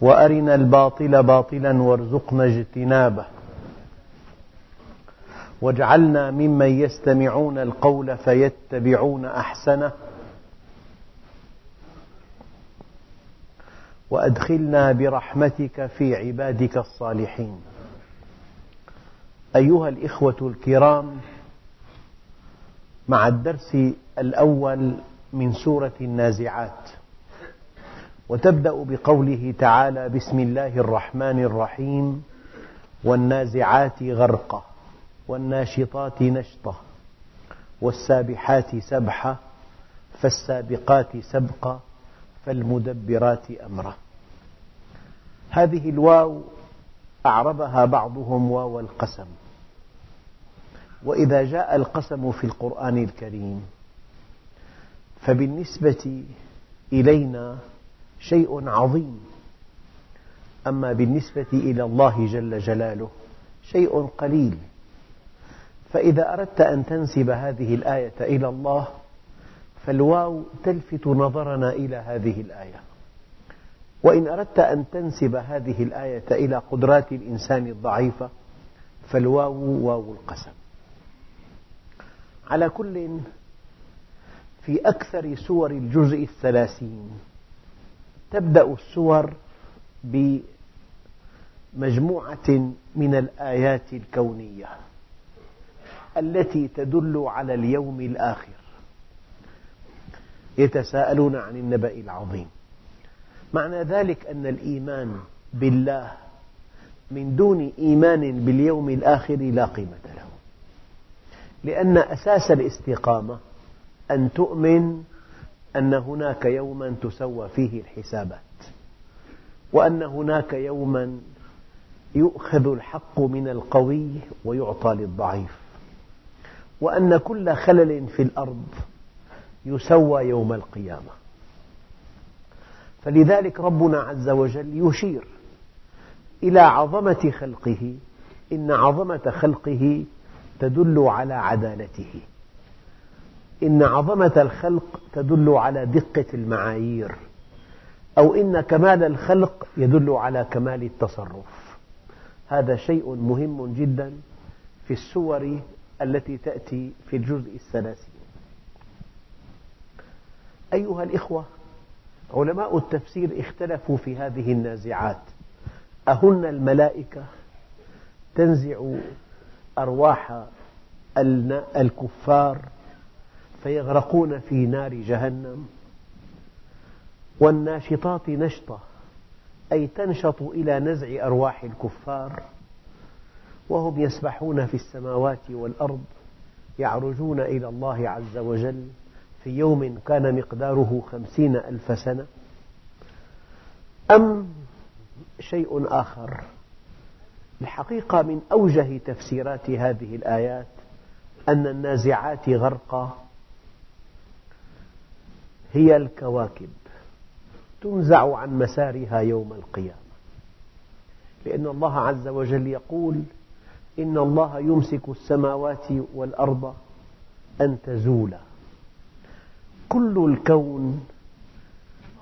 وأرنا الباطل باطلا وارزقنا اجتنابه. واجعلنا ممن يستمعون القول فيتبعون أحسنه. وأدخلنا برحمتك في عبادك الصالحين. أيها الإخوة الكرام مع الدرس الأول من سورة النازعات وتبدأ بقوله تعالى بسم الله الرحمن الرحيم والنازعات غرقا والناشطات نشطا والسابحات سبحا فالسابقات سبقا فالمدبرات أمرا. هذه الواو أعربها بعضهم واو القسم. وإذا جاء القسم في القرآن الكريم فبالنسبة إلينا شيء عظيم. أما بالنسبة إلى الله جل جلاله شيء قليل. فإذا أردت أن تنسب هذه الآية إلى الله فالواو تلفت نظرنا إلى هذه الآية. وإن أردت أن تنسب هذه الآية إلى قدرات الإنسان الضعيفة فالواو واو القسم. على كل في أكثر سور الجزء الثلاثين تبدأ السور بمجموعة من الآيات الكونية التي تدل على اليوم الآخر. يتساءلون عن النبأ العظيم. معنى ذلك أن الإيمان بالله من دون إيمان باليوم الآخر لا قيمة له. لأن أساس الاستقامة أن تؤمن أن هناك يوما تسوى فيه الحسابات وأن هناك يوما يؤخذ الحق من القوي ويعطى للضعيف وأن كل خلل في الأرض يسوى يوم القيامة. فلذلك ربنا عز وجل يشير إلى عظمة خلقه إن عظمة خلقه تدل على عدالته. إن عظمة الخلق تدل على دقة المعايير أو إن كمال الخلق يدل على كمال التصرف. هذا شيء مهم جدا في السور التي تأتي في الجزء الثلاثين. أيها الإخوة علماء التفسير اختلفوا في هذه النازعات. أهن الملائكة تنزع أرواح الكفار فيغرقون في نار جهنم. والناشطات نشطة أي تنشط إلى نزع أرواح الكفار. وهم يسبحون في السماوات والأرض يعرجون إلى الله عز وجل. في يوم كان مقداره خمسين ألف سنة. أم شيء آخر؟ الحقيقة من أوجه تفسيرات هذه الآيات أن النازعات غرقا. هي الكواكب. تنزع عن مسارها يوم القيامة. لأن الله عز وجل يقول إن الله يمسك السماوات والأرض أن تزولا. كل الكون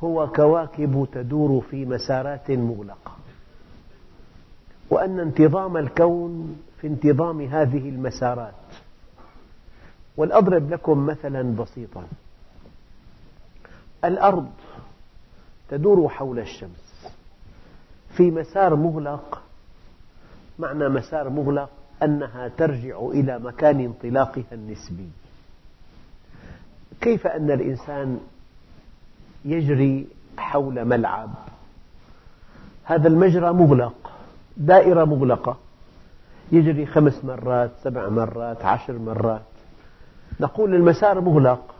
هو كواكب تدور في مسارات مغلقة. وأن انتظام الكون في انتظام هذه المسارات. ولأضرب لكم مثلا بسيطا. الأرض تدور حول الشمس. في مسار مغلق معنى مسار مغلق أنها ترجع إلى مكان انطلاقها النسبي. كيف أن الإنسان يجري حول ملعب؟ هذا المجرى مغلق دائرة مغلقة. يجري خمس مرات سبع مرات عشر مرات. نقول المسار مغلق.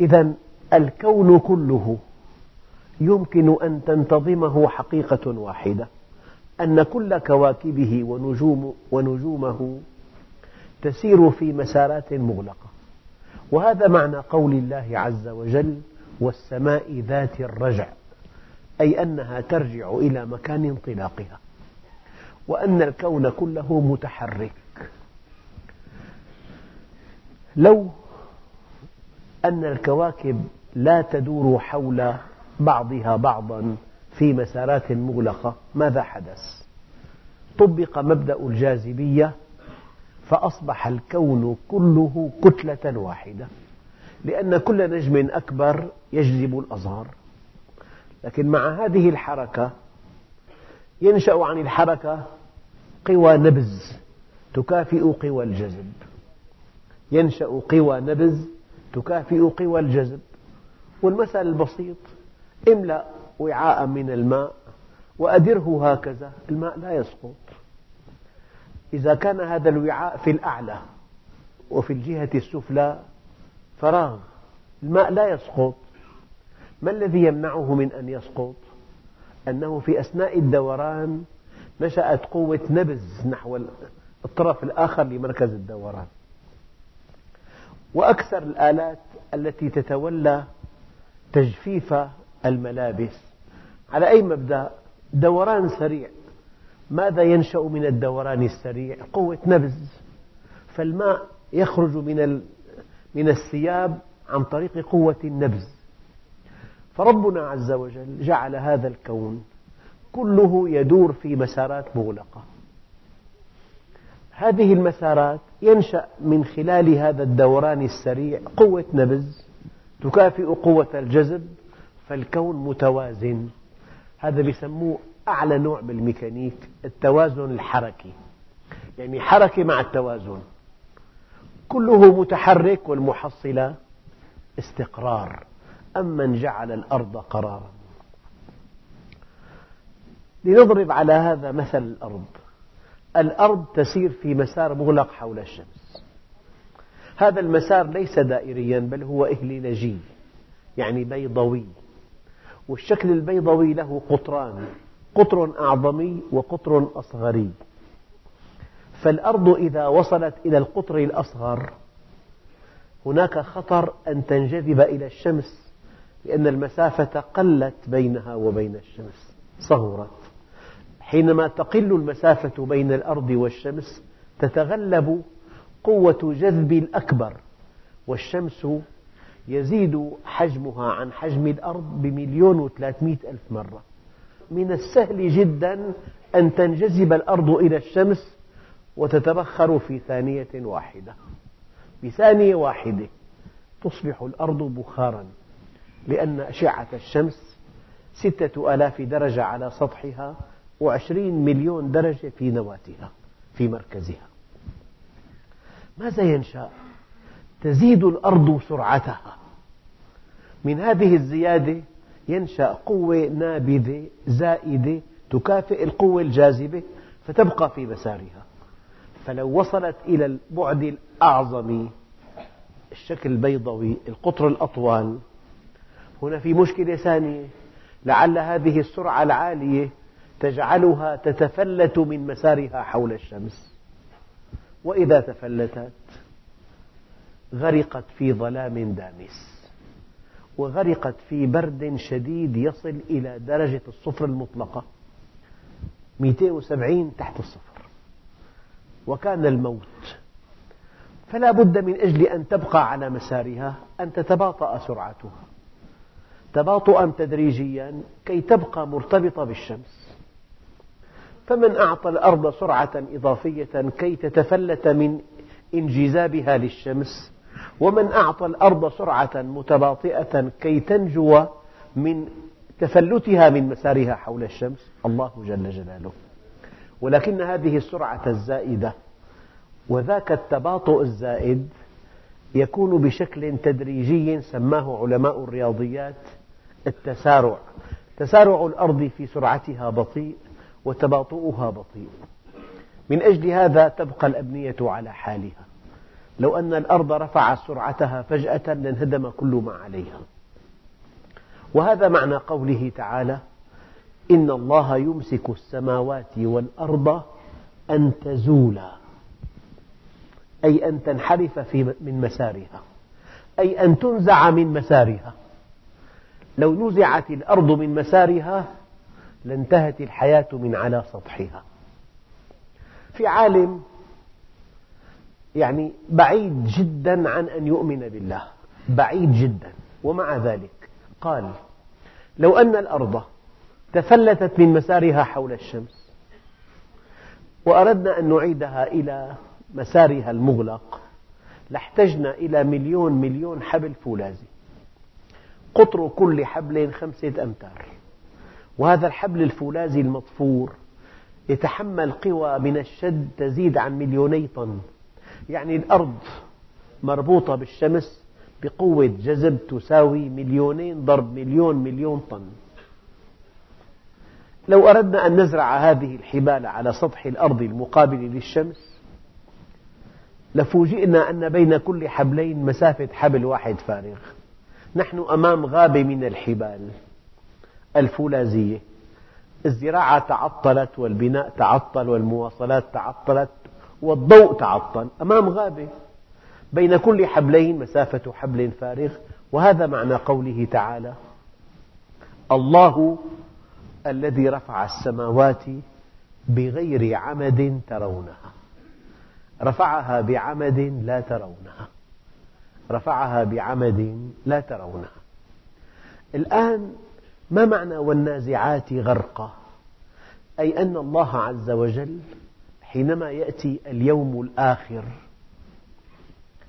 إذا الكون كله يمكن أن تنتظمه حقيقة واحدة أن كل كواكبه ونجوم ونجومه تسير في مسارات مغلقة. وهذا معنى قول الله عز وجل والسماء ذات الرجع أي أنها ترجع إلى مكان انطلاقها. وأن الكون كله متحرك. لو أن الكواكب لا تدور حول بعضها بعضا في مسارات مغلقة. ماذا حدث؟ طبق مبدأ الجاذبية فأصبح الكون كله كتلة واحدة لأن كل نجم أكبر يجذب الأصغر لكن مع هذه الحركة ينشأ عن الحركة قوى نبز تكافئ قوى الجذب. ينشأ قوى نبز تكافئ قوى الجذب. والمثل البسيط املأ وعاء من الماء وأدره هكذا الماء لا يسقط. إذا كان هذا الوعاء في الأعلى وفي الجهة السفلى فراغ الماء لا يسقط. ما الذي يمنعه من أن يسقط؟ أنه في أثناء الدوران نشأت قوة نبز نحو الطرف الآخر لمركز الدوران. وأكثر الآلات التي تتولى تجفيف الملابس. على أي مبدأ؟ دوران سريع. ماذا ينشأ من الدوران السريع؟ قوة نبز فالماء يخرج من من الثياب عن طريق قوة النبز فربنا عز وجل جعل هذا الكون كله يدور في مسارات مغلقة. هذه المسارات ينشأ من خلال هذا الدوران السريع قوة نبز تكافئ قوة الجذب فالكون متوازن. هذا يسموه أعلى نوع بالميكانيك التوازن الحركي. يعني حركة مع التوازن. كله متحرك والمحصلة استقرار. أمن جعل الأرض قرارا. لنضرب على هذا مثل الأرض. الأرض تسير في مسار مغلق حول الشمس. هذا المسار ليس دائريا بل هو إهليلجي يعني بيضوي. والشكل البيضوي له قطران قطر أعظمي وقطر أصغري. فالأرض إذا وصلت إلى القطر الأصغر هناك خطر أن تنجذب إلى الشمس لأن المسافة قلت بينها وبين الشمس صغرت. حينما تقل المسافة بين الأرض والشمس تتغلب قوة جذب الأكبر والشمس يزيد حجمها عن حجم الأرض بمليون وثلاثمئة ألف مرة. من السهل جدا أن تنجذب الأرض إلى الشمس وتتبخر في ثانية واحدة. بثانية واحدة تصبح الأرض بخارا لأن أشعة الشمس ستة آلاف درجة على سطحها وعشرين مليون درجة في نواتها في مركزها. ماذا ينشأ؟ تزيد الأرض سرعتها. من هذه الزيادة ينشأ قوة نابذة زائدة تكافئ القوة الجاذبة فتبقى في مسارها. فلو وصلت إلى البعد الأعظم الشكل البيضوي القطر الأطول هنا في مشكلة ثانية لعل هذه السرعة العالية تجعلها تتفلت من مسارها حول الشمس. وإذا تفلتت غرقت في ظلام دامس. وغرقت في برد شديد يصل إلى درجة الصفر المطلقة 270 تحت الصفر. وكان الموت فلا بد من أجل أن تبقى على مسارها أن تتباطأ سرعتها. تباطؤا تدريجيا كي تبقى مرتبطة بالشمس. فمن أعطى الأرض سرعة إضافية كي تتفلت من انجذابها للشمس ومن أعطى الأرض سرعة متباطئة كي تنجو من تفلتها من مسارها حول الشمس. الله جل جلاله. ولكن هذه السرعة الزائدة وذاك التباطؤ الزائد يكون بشكل تدريجي سماه علماء الرياضيات التسارع. تسارع الأرض في سرعتها بطيء. وتباطؤها بطيء. من أجل هذا تبقى الأبنية على حالها. لو أن الأرض رفعت سرعتها فجأة لانهدم كل ما عليها. وهذا معنى قوله تعالى إن الله يمسك السماوات والأرض أن تزولا. أي أن تنحرف من مسارها. أي أن تنزع من مسارها. لو نزعت الأرض من مسارها لانتهت الحياة من على سطحها. في عالم يعني بعيد جدا عن أن يؤمن بالله. بعيد جدا. ومع ذلك قال لو أن الأرض تفلتت من مسارها حول الشمس وأردنا أن نعيدها إلى مسارها المغلق لاحتجنا إلى مليون مليون حبل فولاذي. قطر كل حبل خمسة أمتار. وهذا الحبل الفولاذي المطفور يتحمل قوى من الشد تزيد عن مليوني طن. يعني الأرض مربوطة بالشمس بقوة جذب تساوي مليونين ضرب مليون مليون طن. لو أردنا أن نزرع هذه الحبال على سطح الأرض المقابل للشمس لفوجئنا أن بين كل حبلين مسافة حبل واحد فارغ. نحن أمام غابة من الحبال. الفولاذية. الزراعة تعطلت والبناء تعطل والمواصلات تعطلت والضوء تعطل أمام غابة. بين كل حبلين مسافة حبل فارغ وهذا معنى قوله تعالى الله الذي رفع السماوات بغير عمد ترونها. رفعها بعمد لا ترونها. رفعها بعمد لا ترونها. الآن ما معنى والنازعات غرقا؟ أي أن الله عز وجل حينما يأتي اليوم الآخر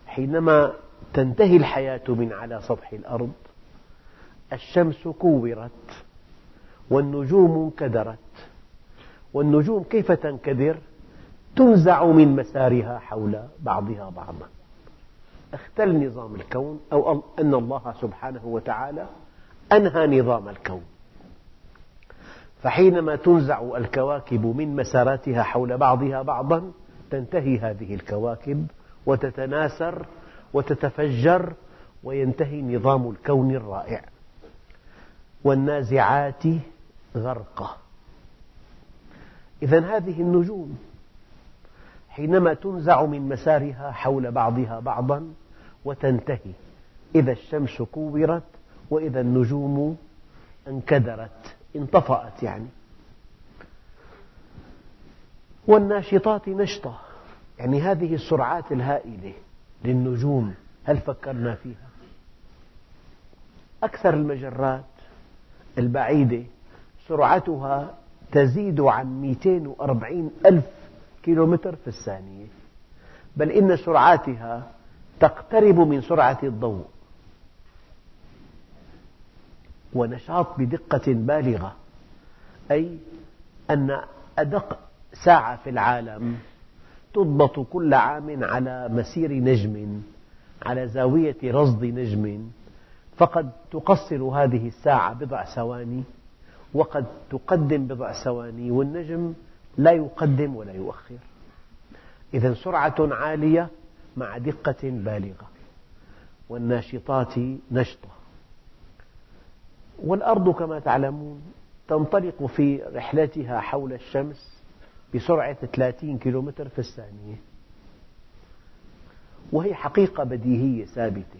حينما تنتهي الحياة من على سطح الأرض الشمس كورت والنجوم انكدرت. والنجوم كيف تنكدر؟ تنزع من مسارها حول بعضها بعضا. اختل نظام الكون أو أن الله سبحانه وتعالى أنهى نظام الكون. فحينما تنزع الكواكب من مساراتها حول بعضها بعضا تنتهي هذه الكواكب وتتناثر وتتفجر وينتهي نظام الكون الرائع. والنازعات غرقا إذا هذه النجوم حينما تنزع من مسارها حول بعضها بعضا وتنتهي. إذا الشمس كورت وإذا النجوم انكدرت انطفأت يعني. والناشطات نشطة. يعني هذه السرعات الهائلة للنجوم هل فكرنا فيها؟ أكثر المجرات البعيدة سرعتها تزيد عن 240 ألف كيلومتر في الثانية. بل إن سرعاتها تقترب من سرعة الضوء. ونشاط بدقة بالغة. أي أن أدق ساعة في العالم تضبط كل عام على مسير نجم على زاوية رصد نجم. فقد تقصر هذه الساعة بضع ثواني وقد تقدم بضع ثواني والنجم لا يقدم ولا يؤخر. إذا سرعة عالية مع دقة بالغة. والناشطات نشطة. والأرض كما تعلمون تنطلق في رحلتها حول الشمس بسرعة 30 كيلومتر في الثانية. وهي حقيقة بديهية ثابتة.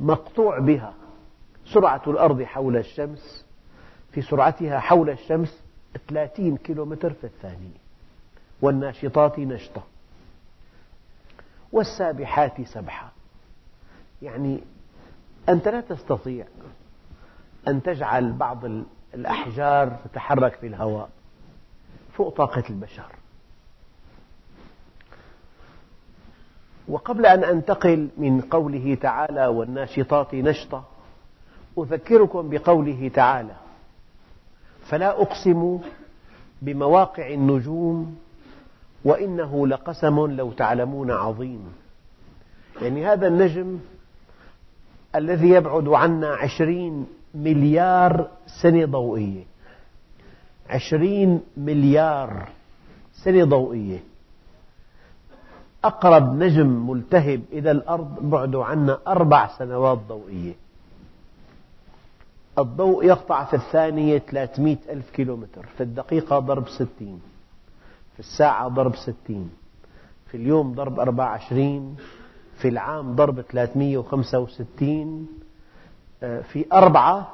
مقطوع بها سرعة الأرض حول الشمس في سرعتها حول الشمس 30 كيلومتر في الثانية. والناشطات نشطة. والسابحات سبحا يعني أنت لا تستطيع أن تجعل بعض الأحجار تتحرك في الهواء فوق طاقة البشر. وقبل أن أنتقل من قوله تعالى والناشطات نشطة أذكركم بقوله تعالى فلا أقسم بمواقع النجوم وإنه لقسم لو تعلمون عظيم. يعني هذا النجم الذي يبعد عنا عشرين مليار سنة ضوئية. عشرين مليار سنة ضوئية. أقرب نجم ملتهب إلى الأرض بعده عنا أربع سنوات ضوئية. الضوء يقطع في الثانية 300 ألف كيلومتر في الدقيقة ضرب 60 في الساعة ضرب 60 في اليوم ضرب 24 في العام ضرب 365 آه، في أربعة.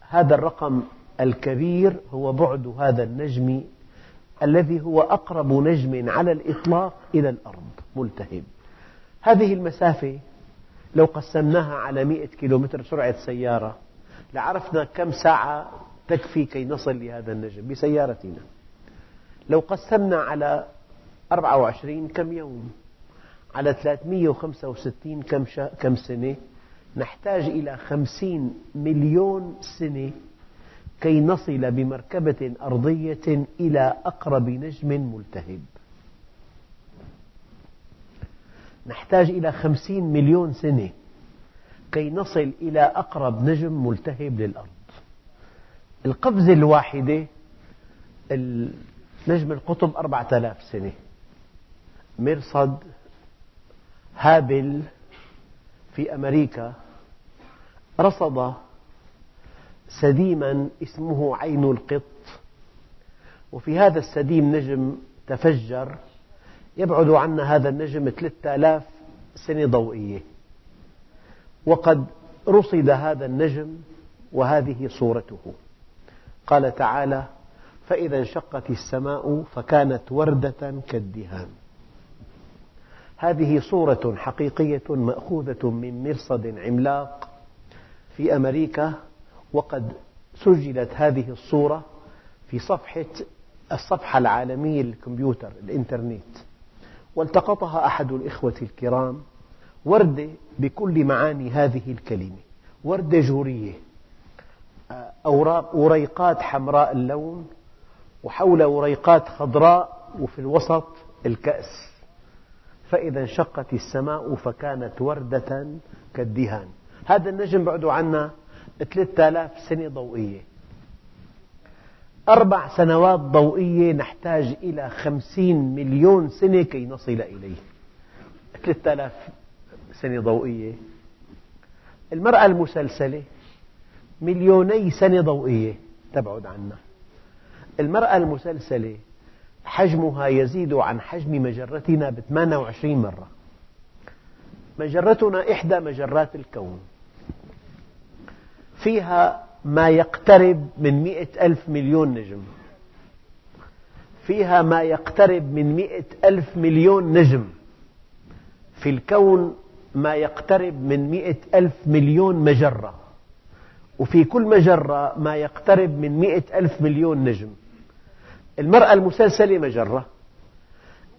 هذا الرقم الكبير هو بعد هذا النجم الذي هو أقرب نجم على الإطلاق إلى الأرض ملتهب. هذه المسافة لو قسمناها على مئة كيلومتر سرعة سيارة لعرفنا كم ساعة تكفي كي نصل لهذا النجم بسيارتنا. لو قسمنا على 24 كم يوم على 365 كم, كم سنة نحتاج إلى 50 مليون سنة كي نصل بمركبة أرضية إلى أقرب نجم ملتهب. نحتاج إلى خمسين مليون سنة كي نصل إلى أقرب نجم ملتهب للأرض. القفزة الواحدة نجم القطب أربعة آلاف سنة. مرصد هابل في أمريكا رصد سديما اسمه عين القط. وفي هذا السديم نجم تفجر يبعد عنا هذا النجم 3000 سنة ضوئية. وقد رصد هذا النجم وهذه صورته. قال تعالى فإذا انشقت السماء فكانت وردة كالدهان. هذه صورة حقيقية مأخوذة من مرصد عملاق في أمريكا وقد سجلت هذه الصورة في صفحة الصفحة العالمية للكمبيوتر الإنترنت. والتقطها أحد الإخوة الكرام وردة بكل معاني هذه الكلمة. وردة جورية. أوراق وريقات حمراء اللون وحول وريقات خضراء وفي الوسط الكأس. فإذا انشقت السماء فكانت وردة كالدهان. هذا النجم بعده عنا 3000 سنة ضوئية. أربع سنوات ضوئية نحتاج إلى خمسين مليون سنة كي نصل إليه. 3000 سنة ضوئية. المرأة المسلسلة مليوني سنة ضوئية تبعد عنا. المرأة المسلسلة حجمها يزيد عن حجم مجرتنا ب 28 مرة. مجرتنا إحدى مجرات الكون. فيها ما يقترب من مئة ألف مليون نجم. فيها ما يقترب من مئة ألف مليون نجم. في الكون ما يقترب من مئة ألف مليون مجرة. وفي كل مجرة ما يقترب من مئة ألف مليون نجم. المرأة المسلسلة مجرة.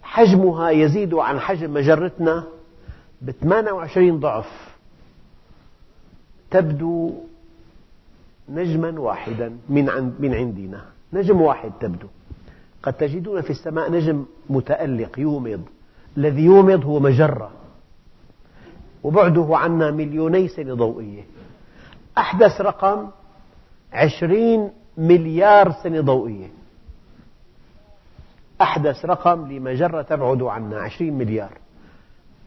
حجمها يزيد عن حجم مجرتنا ب 28 ضعف. تبدو نجما واحدا من عندنا. نجم واحد تبدو. قد تجدون في السماء نجم متألق يومض. الذي يومض هو مجرة. وبعده عنا مليوني سنة ضوئية. أحدث رقم عشرين مليار سنة ضوئية. أحدث رقم لمجرة تبعد عنا عشرين مليار.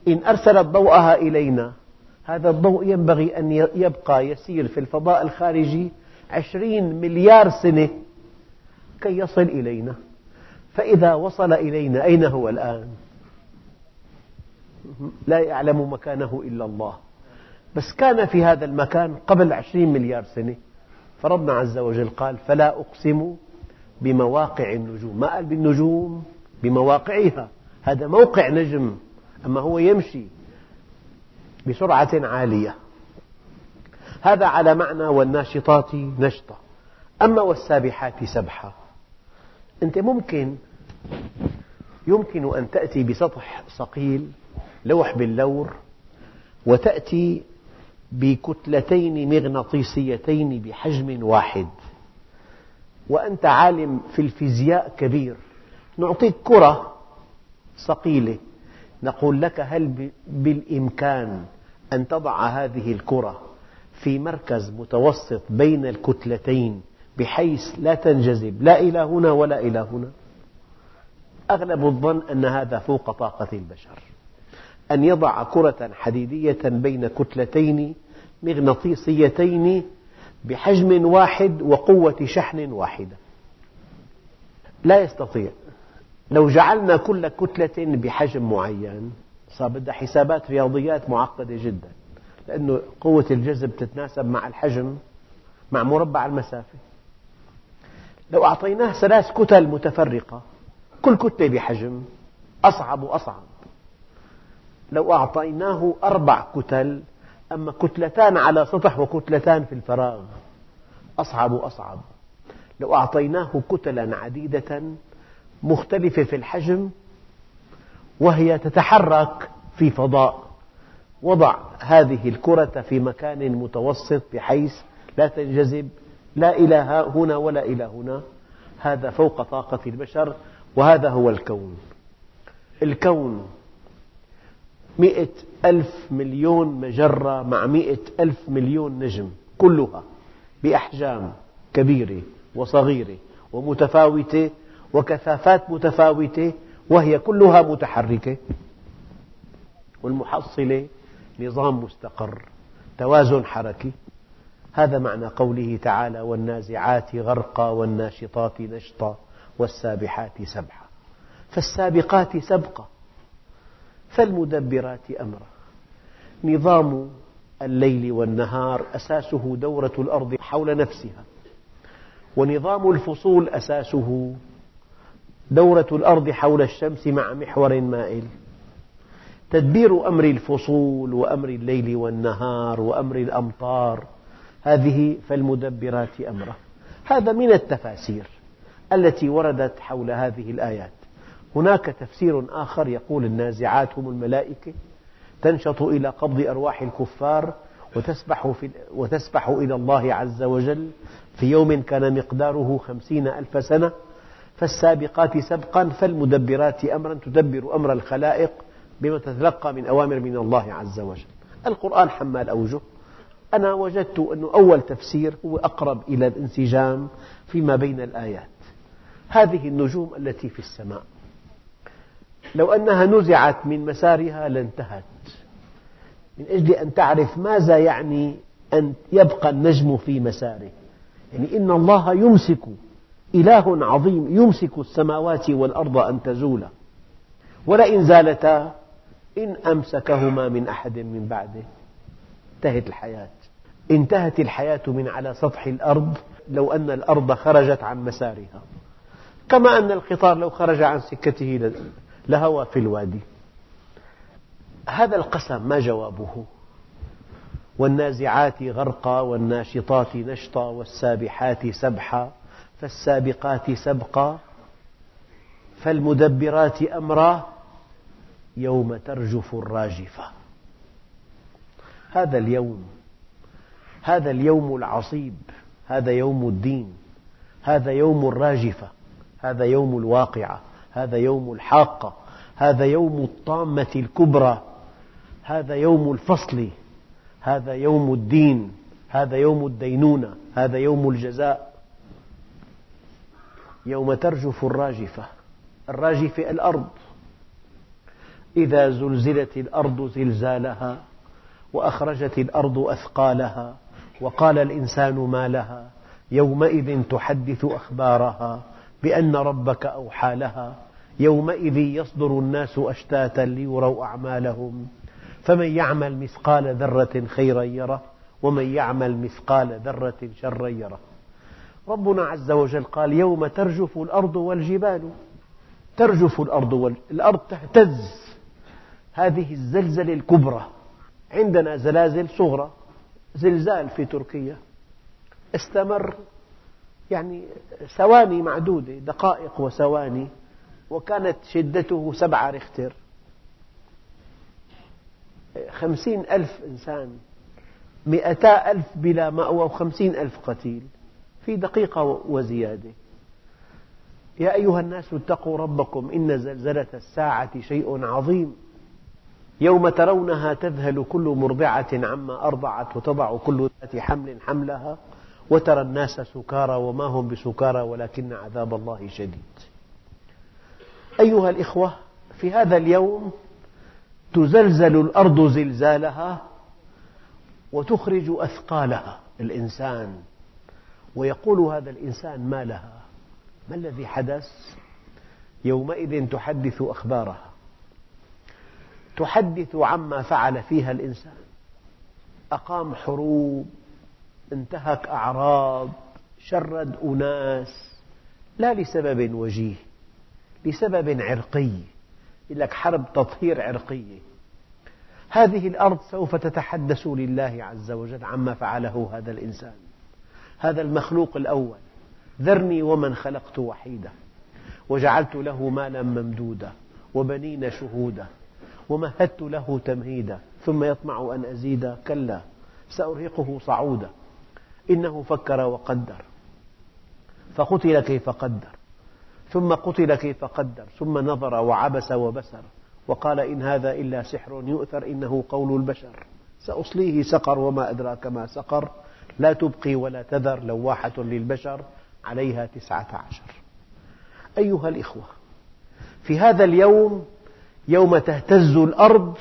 إن أرسلت ضوءها إلينا هذا الضوء ينبغي أن يبقى يسير في الفضاء الخارجي عشرين مليار سنة كي يصل إلينا. فإذا وصل إلينا أين هو الآن؟ لا يعلم مكانه إلا الله. بس كان في هذا المكان قبل عشرين مليار سنة. فربنا عز وجل قال فلا أقسم بمواقع النجوم. ما قال بالنجوم؟ بمواقعها. هذا موقع نجم. أما هو يمشي. بسرعة عالية. هذا على معنى والناشطات نشطة. أما والسابحات سبحة. أنت ممكن يمكن أن تأتي بسطح صقيل لوح باللور وتأتي بكتلتين مغناطيسيتين بحجم واحد. وأنت عالم في الفيزياء كبير. نعطيك كرة صقيلة نقول لك هل بالإمكان أن تضع هذه الكرة في مركز متوسط بين الكتلتين بحيث لا تنجذب لا إلى هنا ولا إلى هنا. أغلب الظن أن هذا فوق طاقة البشر. أن يضع كرة حديدية بين كتلتين مغناطيسيتين بحجم واحد وقوة شحن واحدة. لا يستطيع. لو جعلنا كل كتلة بحجم معين صار بدها حسابات رياضيات معقدة جدا لأن قوة الجذب تتناسب مع الحجم مع مربع المسافة. لو أعطيناه ثلاث كتل متفرقة كل كتلة بحجم أصعب وأصعب. لو أعطيناه أربع كتل أما كتلتان على سطح وكتلتان في الفراغ أصعب وأصعب. لو أعطيناه كتلا عديدة مختلفة في الحجم وهي تتحرك في فضاء. وضع هذه الكرة في مكان متوسط بحيث لا تنجذب لا إلى هنا ولا إلى هنا. هذا فوق طاقة البشر وهذا هو الكون. الكون مئة ألف مليون مجرة مع مئة ألف مليون نجم كلها بأحجام كبيرة وصغيرة ومتفاوتة وكثافات متفاوتة وهي كلها متحركة. والمحصلة نظام مستقر توازن حركي. هذا معنى قوله تعالى والنازعات غرقا والناشطات نشطا والسابحات سبحا فالسابقات سبقا فالمدبرات أمرا. نظام الليل والنهار أساسه دورة الأرض حول نفسها ونظام الفصول أساسه دورة الأرض حول الشمس مع محور مائل. تدبير أمر الفصول وأمر الليل والنهار وأمر الأمطار هذه فالمدبرات أمره. هذا من التفاسير التي وردت حول هذه الآيات. هناك تفسير آخر يقول النازعات هم الملائكة تنشط إلى قبض أرواح الكفار وتسبح, في وتسبح إلى الله عز وجل في يوم كان مقداره خمسين ألف سنة. فالسابقات سبقا فالمدبرات أمرا تدبر أمر الخلائق بما تتلقى من أوامر من الله عز وجل. القرآن حمال أوجه. أنا وجدت أن أول تفسير هو أقرب إلى الانسجام فيما بين الآيات. هذه النجوم التي في السماء. لو أنها نزعت من مسارها لانتهت. من أجل أن تعرف ماذا يعني أن يبقى النجم في مساره. يعني إن الله يمسك إله عظيم يمسك السماوات والأرض أن تزولا. ولئن زالتا إن أمسكهما من أحد من بعده. انتهت الحياة. انتهت الحياة من على سطح الأرض لو أن الأرض خرجت عن مسارها. كما أن القطار لو خرج عن سكته لهوى في الوادي. هذا القسم ما جوابه؟ والنازعات غرقا والناشطات نشطا والسابحات سبحا. فالسابقات سبقا فالمدبرات أمرا يوم ترجف الراجفة. هذا اليوم هذا اليوم العصيب هذا يوم الدين هذا يوم الراجفة هذا يوم الواقعة هذا يوم الحاقة هذا يوم الطامة الكبرى هذا يوم الفصل هذا يوم الدين هذا يوم الدينونة هذا يوم الجزاء. يوم ترجف الراجفة الراجفة الأرض. إذا زلزلت الأرض زلزالها وأخرجت الأرض أثقالها وقال الإنسان ما لها. يومئذ تحدث أخبارها بأن ربك أوحى لها. يومئذ يصدر الناس أشتاتا ليروا أعمالهم. فمن يعمل مثقال ذرة خيرا يره ومن يعمل مثقال ذرة شرا يره. ربنا عز وجل قال يوم ترجف الأرض والجبال ترجف الأرض وال... الأرض تهتز. هذه الزلزلة الكبرى. عندنا زلازل صغرى زلزال في تركيا. استمر يعني ثواني معدودة دقائق وثواني وكانت شدته سبعة ريختر. خمسين ألف إنسان مئتا ألف بلا مأوى وخمسين ألف قتيل. في دقيقة وزيادة. يا أيها الناس اتقوا ربكم إن زلزلة الساعة شيء عظيم. يوم ترونها تذهل كل مرضعة عما أرضعت وتضع كل ذات حمل حملها وترى الناس سكارى وما هم بسكارى ولكن عذاب الله شديد. أيها الإخوة في هذا اليوم تزلزل الأرض زلزالها وتخرج أثقالها الإنسان. ويقول هذا الإنسان ما لها؟ ما الذي حدث؟ يومئذ تحدث أخبارها. تحدث عما فعل فيها الإنسان. أقام حروب انتهك أعراض شرد أناس. لا لسبب وجيه لسبب عرقي. يقول لك حرب تطهير عرقية هذه الأرض سوف تتحدث لله عز وجل عما فعله هذا الإنسان. هذا المخلوق الأول. ذرني ومن خلقت وحيدا وجعلت له مالا ممدودا وبنين شهودا ومهدت له تمهيدا ثم يطمع أن أزيد كلا سأرهقه صعودا. إنه فكر وقدر فقتل كيف قدر ثم قتل كيف قدر ثم نظر وعبس وبسر وقال إن هذا إلا سحر يؤثر إنه قول البشر. سأصليه سقر وما أدراك ما سقر. لا تبقي ولا تذر لواحة للبشر عليها تسعة عشر. أيها الإخوة في هذا اليوم يوم تهتز الأرض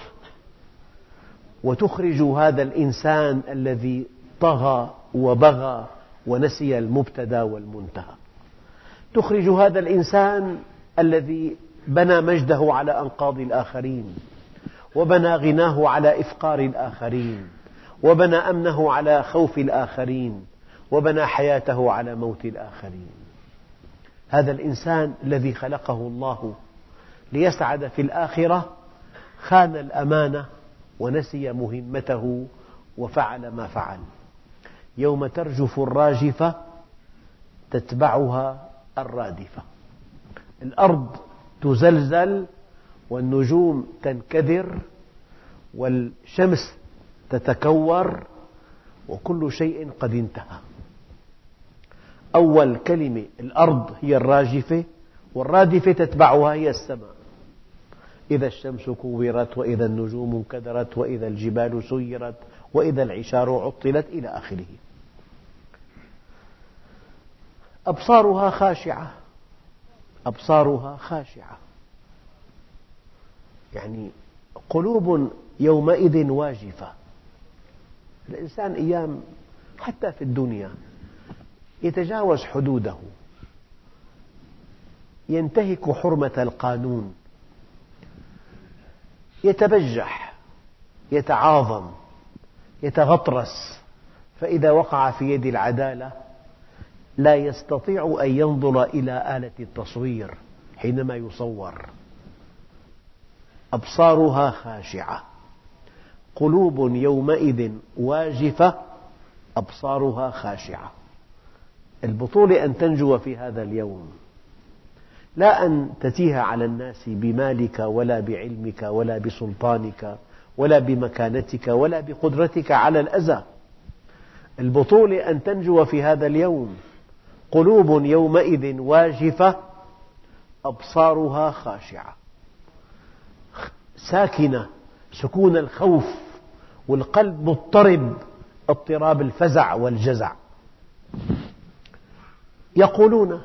وتخرج هذا الإنسان الذي طغى وبغى ونسي المبتدأ والمنتهى. تخرج هذا الإنسان الذي بنى مجده على أنقاض الآخرين وبنى غناه على إفقار الآخرين. وبنى أمنه على خوف الآخرين وبنى حياته على موت الآخرين. هذا الإنسان الذي خلقه الله ليسعد في الآخرة خان الأمانة ونسي مهمته وفعل ما فعل. يوم ترجف الراجفة تتبعها الرادفة. الأرض تزلزل والنجوم تنكدر والشمس تتكور وكل شيء قد انتهى. أول كلمة الأرض هي الراجفة والرادفة تتبعها هي السماء. إذا الشمس كورت وإذا النجوم انكدرت وإذا الجبال سيرت وإذا العشار عطلت إلى آخره. أبصارها خاشعة. أبصارها خاشعة. يعني قلوب يومئذ واجفة. الإنسان أيام حتى في الدنيا يتجاوز حدوده ينتهك حرمة القانون يتبجح يتعاظم يتغطرس فإذا وقع في يد العدالة لا يستطيع أن ينظر إلى آلة التصوير حينما يصور. أبصارها خاشعة. قلوب يومئذ واجفة أبصارها خاشعة. البطولة أن تنجو في هذا اليوم. لا أن تتيه على الناس بمالك ولا بعلمك ولا بسلطانك ولا بمكانتك ولا بقدرتك على الأذى. البطولة أن تنجو في هذا اليوم. قلوب يومئذ واجفة أبصارها خاشعة. ساكنة سكون الخوف والقلب مضطرب اضطراب الفزع والجزع. يقولون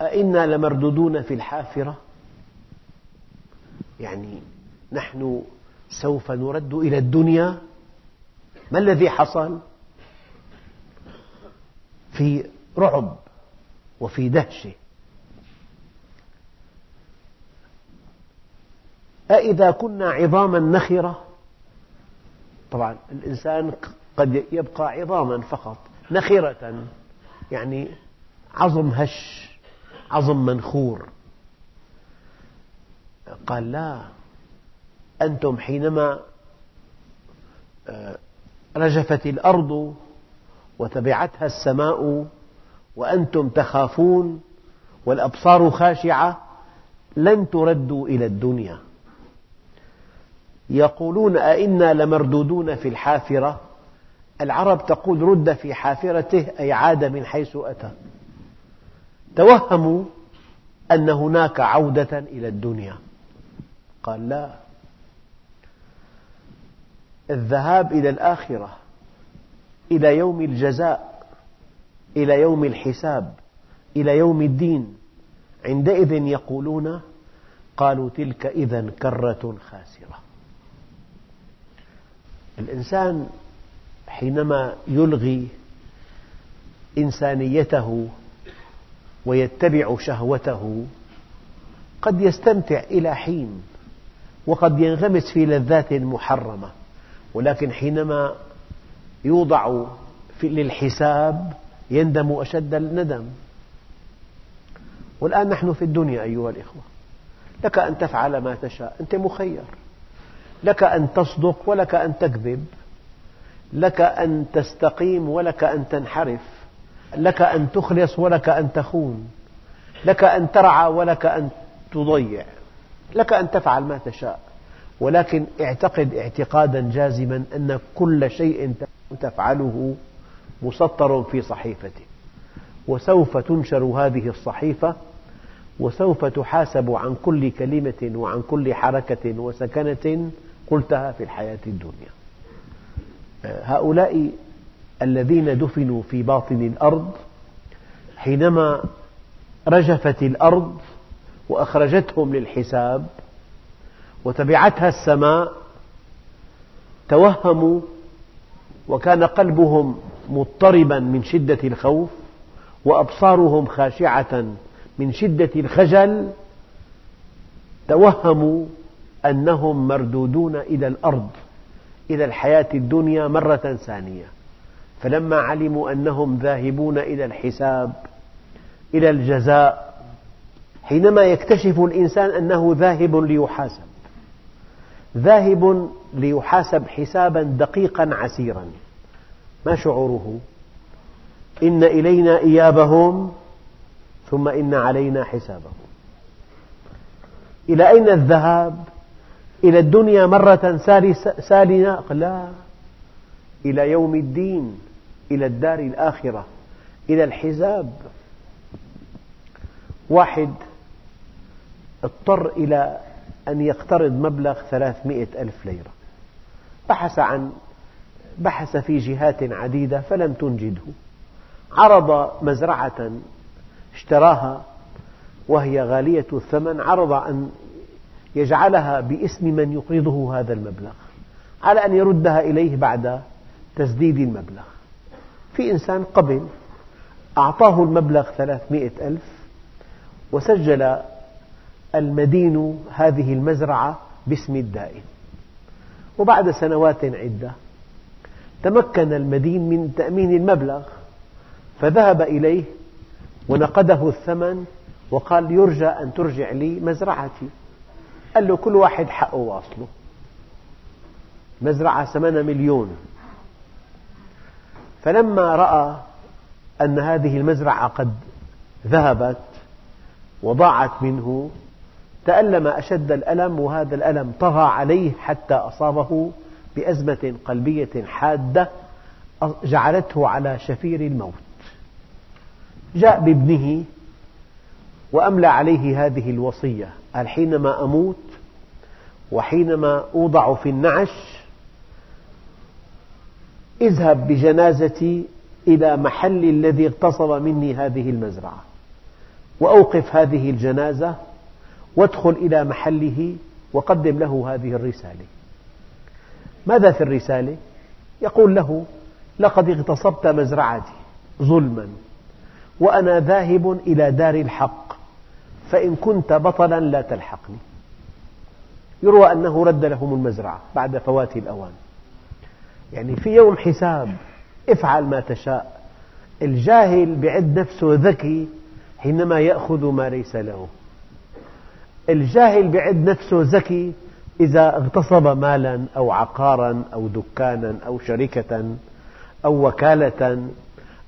أئنا لمردودون في الحافرة؟ يعني نحن سوف نرد إلى الدنيا؟ ما الذي حصل؟ في رعب وفي دهشة أإذا كنا عظاما نخرة؟ طبعا الإنسان قد يبقى عظاما فقط نخرة يعني عظم هش عظم منخور. قال لا أنتم حينما آه، رجفت الأرض وتبعتها السماء وأنتم تخافون والأبصار خاشعة لن تردوا إلى الدنيا. يقولون أئنا لمردودون في الحافرة؟ العرب تقول رد في حافرته أي عاد من حيث أتى. توهموا أن هناك عودة إلى الدنيا. قال لا. الذهاب إلى الآخرة إلى يوم الجزاء إلى يوم الحساب إلى يوم الدين. عندئذ يقولون قالوا تلك إذا كرة خاسرة. الإنسان حينما يلغي إنسانيته ويتبع شهوته قد يستمتع إلى حين وقد ينغمس في لذات محرمة ولكن حينما يوضع للحساب يندم أشد الندم. والآن نحن في الدنيا أيها الإخوة لك أن تفعل ما تشاء أنت مخير. لك أن تصدق ولك أن تكذب لك أن تستقيم ولك أن تنحرف لك أن تخلص ولك أن تخون لك أن ترعى ولك أن تضيع لك أن تفعل ما تشاء. ولكن اعتقد اعتقادا جازما أن كل شيء تفعله مسطر في صحيفته. وسوف تنشر هذه الصحيفة وسوف تحاسب عن كل كلمة وعن كل حركة وسكنة قلتها في الحياة الدنيا. هؤلاء الذين دفنوا في باطن الأرض حينما رجفت الأرض وأخرجتهم للحساب وتبعتها السماء توهموا وكان قلبهم مضطربا من شدة الخوف وأبصارهم خاشعة من شدة الخجل توهموا أنهم مردودون إلى الأرض إلى الحياة الدنيا مرة ثانية. فلما علموا أنهم ذاهبون إلى الحساب إلى الجزاء حينما يكتشف الإنسان أنه ذاهب ليحاسب. ذاهب ليحاسب حسابا دقيقا عسيرا. ما شعوره؟ إن إلينا إيابهم ثم إن علينا حسابهم. إلى أين الذهاب؟ إلى الدنيا مرة سالنة لا. إلى يوم الدين إلى الدار الآخرة إلى الحساب واحد اضطر إلى أن يقترض مبلغ ثلاثمئة ألف ليرة. بحث عن بحث في جهات عديدة فلم تنجده. عرض مزرعة اشتراها وهي غالية الثمن. عرض أن يجعلها باسم من يقرضه هذا المبلغ على أن يردها إليه بعد تسديد المبلغ. في إنسان قبل أعطاه المبلغ ثلاثمئة ألف وسجل المدين هذه المزرعة باسم الدائن. وبعد سنوات عدة تمكن المدين من تأمين المبلغ فذهب إليه ونقده الثمن وقال يرجى أن ترجع لي مزرعتي. قال له كل واحد حقه واصله. مزرعة ثمنها مليون. فلما رأى أن هذه المزرعة قد ذهبت وضاعت منه تألم أشد الألم وهذا الألم طغى عليه حتى أصابه بأزمة قلبية حادة جعلته على شفير الموت. جاء بابنه وأملى عليه هذه الوصية قال حينما أموت وحينما أوضع في النعش اذهب بجنازتي إلى محل الذي اغتصب مني هذه المزرعة وأوقف هذه الجنازة وادخل إلى محله وقدم له هذه الرسالة ماذا في الرسالة؟ يقول له لقد اغتصبت مزرعتي ظلما وأنا ذاهب إلى دار الحق فإن كنت بطلا لا تلحقني. يروى أنه رد لهم المزرعة بعد فوات الأوان. يعني في يوم حساب افعل ما تشاء. الجاهل بعد نفسه ذكي حينما يأخذ ما ليس له. الجاهل بعد نفسه ذكي إذا اغتصب مالا أو عقارا أو دكانا أو شركة أو وكالة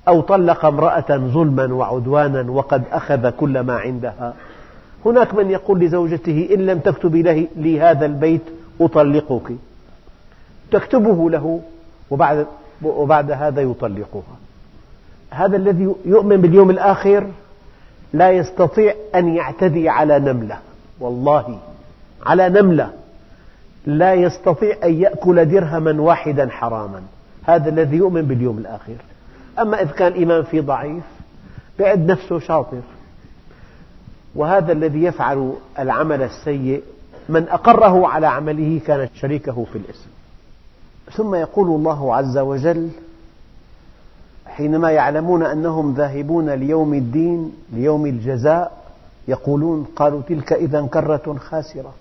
أو طلق امرأة ظلما وعدوانا وقد أخذ كل ما عندها. هناك من يقول لزوجته إن لم تكتبي لي هذا البيت أطلقك. تكتبه له وبعد, وبعد هذا يطلقها. هذا الذي يؤمن باليوم الآخر لا يستطيع أن يعتدي على نملة. والله على نملة. لا يستطيع أن يأكل درهما واحدا حراما. هذا الذي يؤمن باليوم الآخر. أما إذا كان إيمان فيه ضعيف بعد نفسه شاطر. وهذا الذي يفعل العمل السيء من أقره على عمله كان شريكه في الإثم ثم يقول الله عز وجل حينما يعلمون أنهم ذاهبون ليوم الدين ليوم الجزاء يقولون قالوا تلك إذا كرة خاسرة.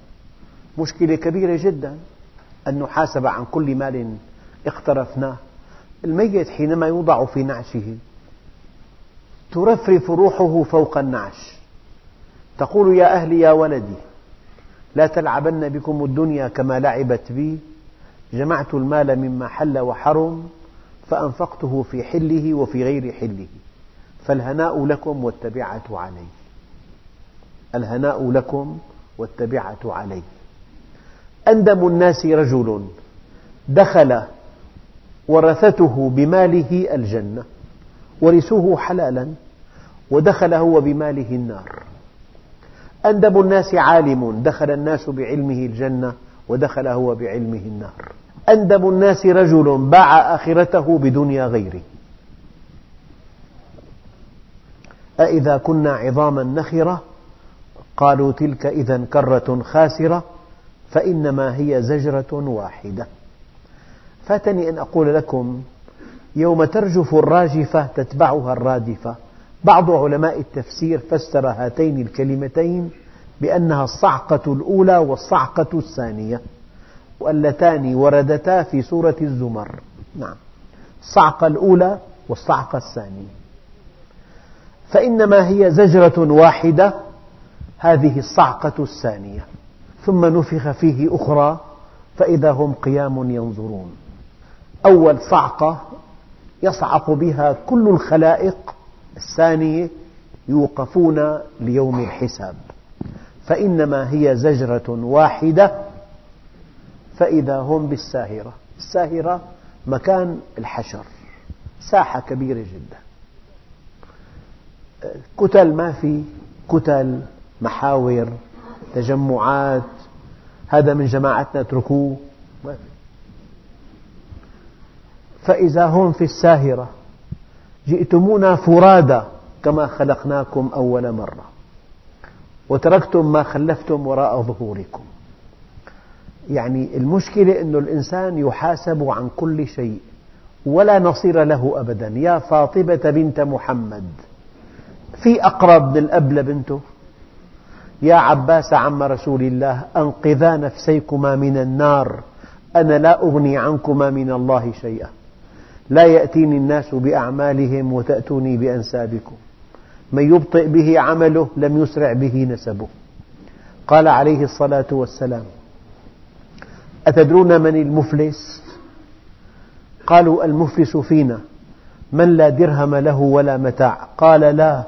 مشكلة كبيرة جدا أن نحاسب عن كل مال اقترفناه. الميت حينما يوضع في نعشه ترفرف روحه فوق النعش. تقول يا أهلي يا ولدي لا تلعبن بكم الدنيا كما لعبت بي. جمعت المال مما حل وحرم فأنفقته في حله وفي غير حله. فالهناء لكم والتبعة علي. الهناء لكم والتبعة علي. أندم الناس رجل دخل ورثته بماله الجنة ورثوه حلالا ودخل هو بماله النار. أندب الناس عالم دخل الناس بعلمه الجنة ودخل هو بعلمه النار. أندب الناس رجل باع آخرته بدنيا غيره. أإذا كنا عظاما نخرة؟ قالوا تلك إذا كرة خاسرة فإنما هي زجرة واحدة. فاتني أن أقول لكم يوم ترجف الراجفة تتبعها الرادفة. بعض علماء التفسير فسر هاتين الكلمتين بأنها الصعقة الأولى والصعقة الثانية واللتان وردتا في سورة الزمر. نعم. الصعقة الأولى والصعقة الثانية. فإنما هي زجرة واحدة هذه الصعقة الثانية. ثم نفخ فيه أخرى فإذا هم قيام ينظرون. أول صعقة يصعق بها كل الخلائق الثانية يوقفون ليوم الحساب. فإنما هي زجرة واحدة فإذا هم بالساهرة. الساهرة مكان الحشر ساحة كبيرة جدا. كتل ما في كتل محاور تجمعات هذا من جماعتنا اتركوه. فإذا هم في الساهرة جئتمونا فرادى كما خلقناكم أول مرة. وتركتم ما خلفتم وراء ظهوركم. يعني المشكلة أن الإنسان يحاسب عن كل شيء ولا نصير له أبدا. يا فاطمة بنت محمد في أقرب من الأب لبنته؟ يا عباس عم رسول الله أنقذا نفسيكما من النار. أنا لا أغني عنكما من الله شيئا. لا يأتيني الناس بأعمالهم وتأتوني بأنسابكم. من يبطئ به عمله لم يسرع به نسبه. قال عليه الصلاة والسلام أتدرون من المفلس؟ قالوا المفلس فينا. من لا درهم له ولا متاع؟ قال لا.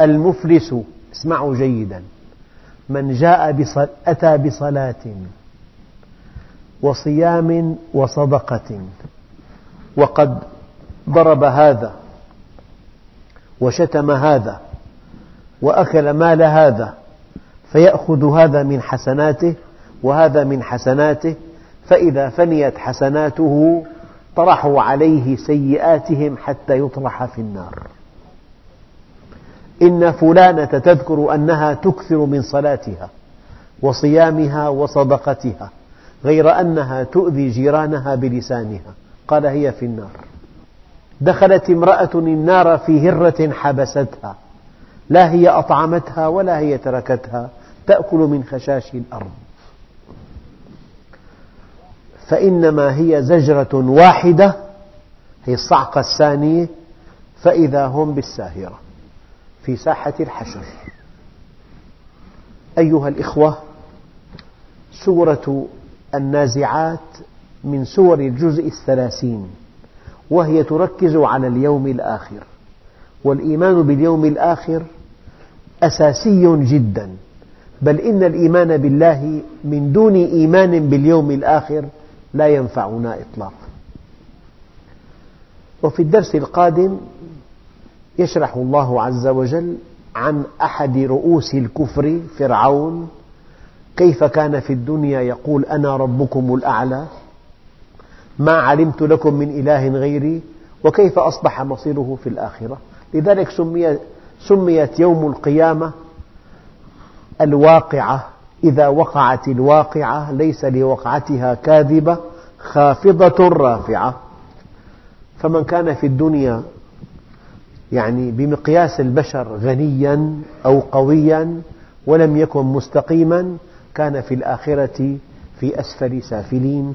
المفلس اسمعوا جيدا من جاء بصل... أتى بصلاة وصيام وصدقة. وقد ضرب هذا وشتم هذا وأكل مال هذا فيأخذ هذا من حسناته وهذا من حسناته فإذا فنيت حسناته طرحوا عليه سيئاتهم حتى يطرح في النار. إن فلانة تذكر أنها تكثر من صلاتها وصيامها وصدقتها غير أنها تؤذي جيرانها بلسانها. قال هي في النار. دخلت امرأة النار في هرة حبستها. لا هي أطعمتها ولا هي تركتها. تأكل من خشاش الأرض. فإنما هي زجرة واحدة. هي الصعقة الثانية. فإذا هم بالساهرة. في ساحة الحشر. أيها الإخوة سورة النازعات من سور الجزء الثلاثين وهي تركز على اليوم الآخر. والإيمان باليوم الآخر أساسي جدا. بل إن الإيمان بالله من دون إيمان باليوم الآخر لا ينفعنا إطلاقا. وفي الدرس القادم يشرح الله عز وجل عن أحد رؤوس الكفر فرعون كيف كان في الدنيا يقول أنا ربكم الأعلى؟ ما علمت لكم من إله غيري وكيف أصبح مصيره في الآخرة؟ لذلك سميت يوم القيامة الواقعة. إذا وقعت الواقعة ليس لوقعتها كاذبة خافضة رافعة. فمن كان في الدنيا يعني بمقياس البشر غنيا أو قويا ولم يكن مستقيما كان في الآخرة في أسفل سافلين.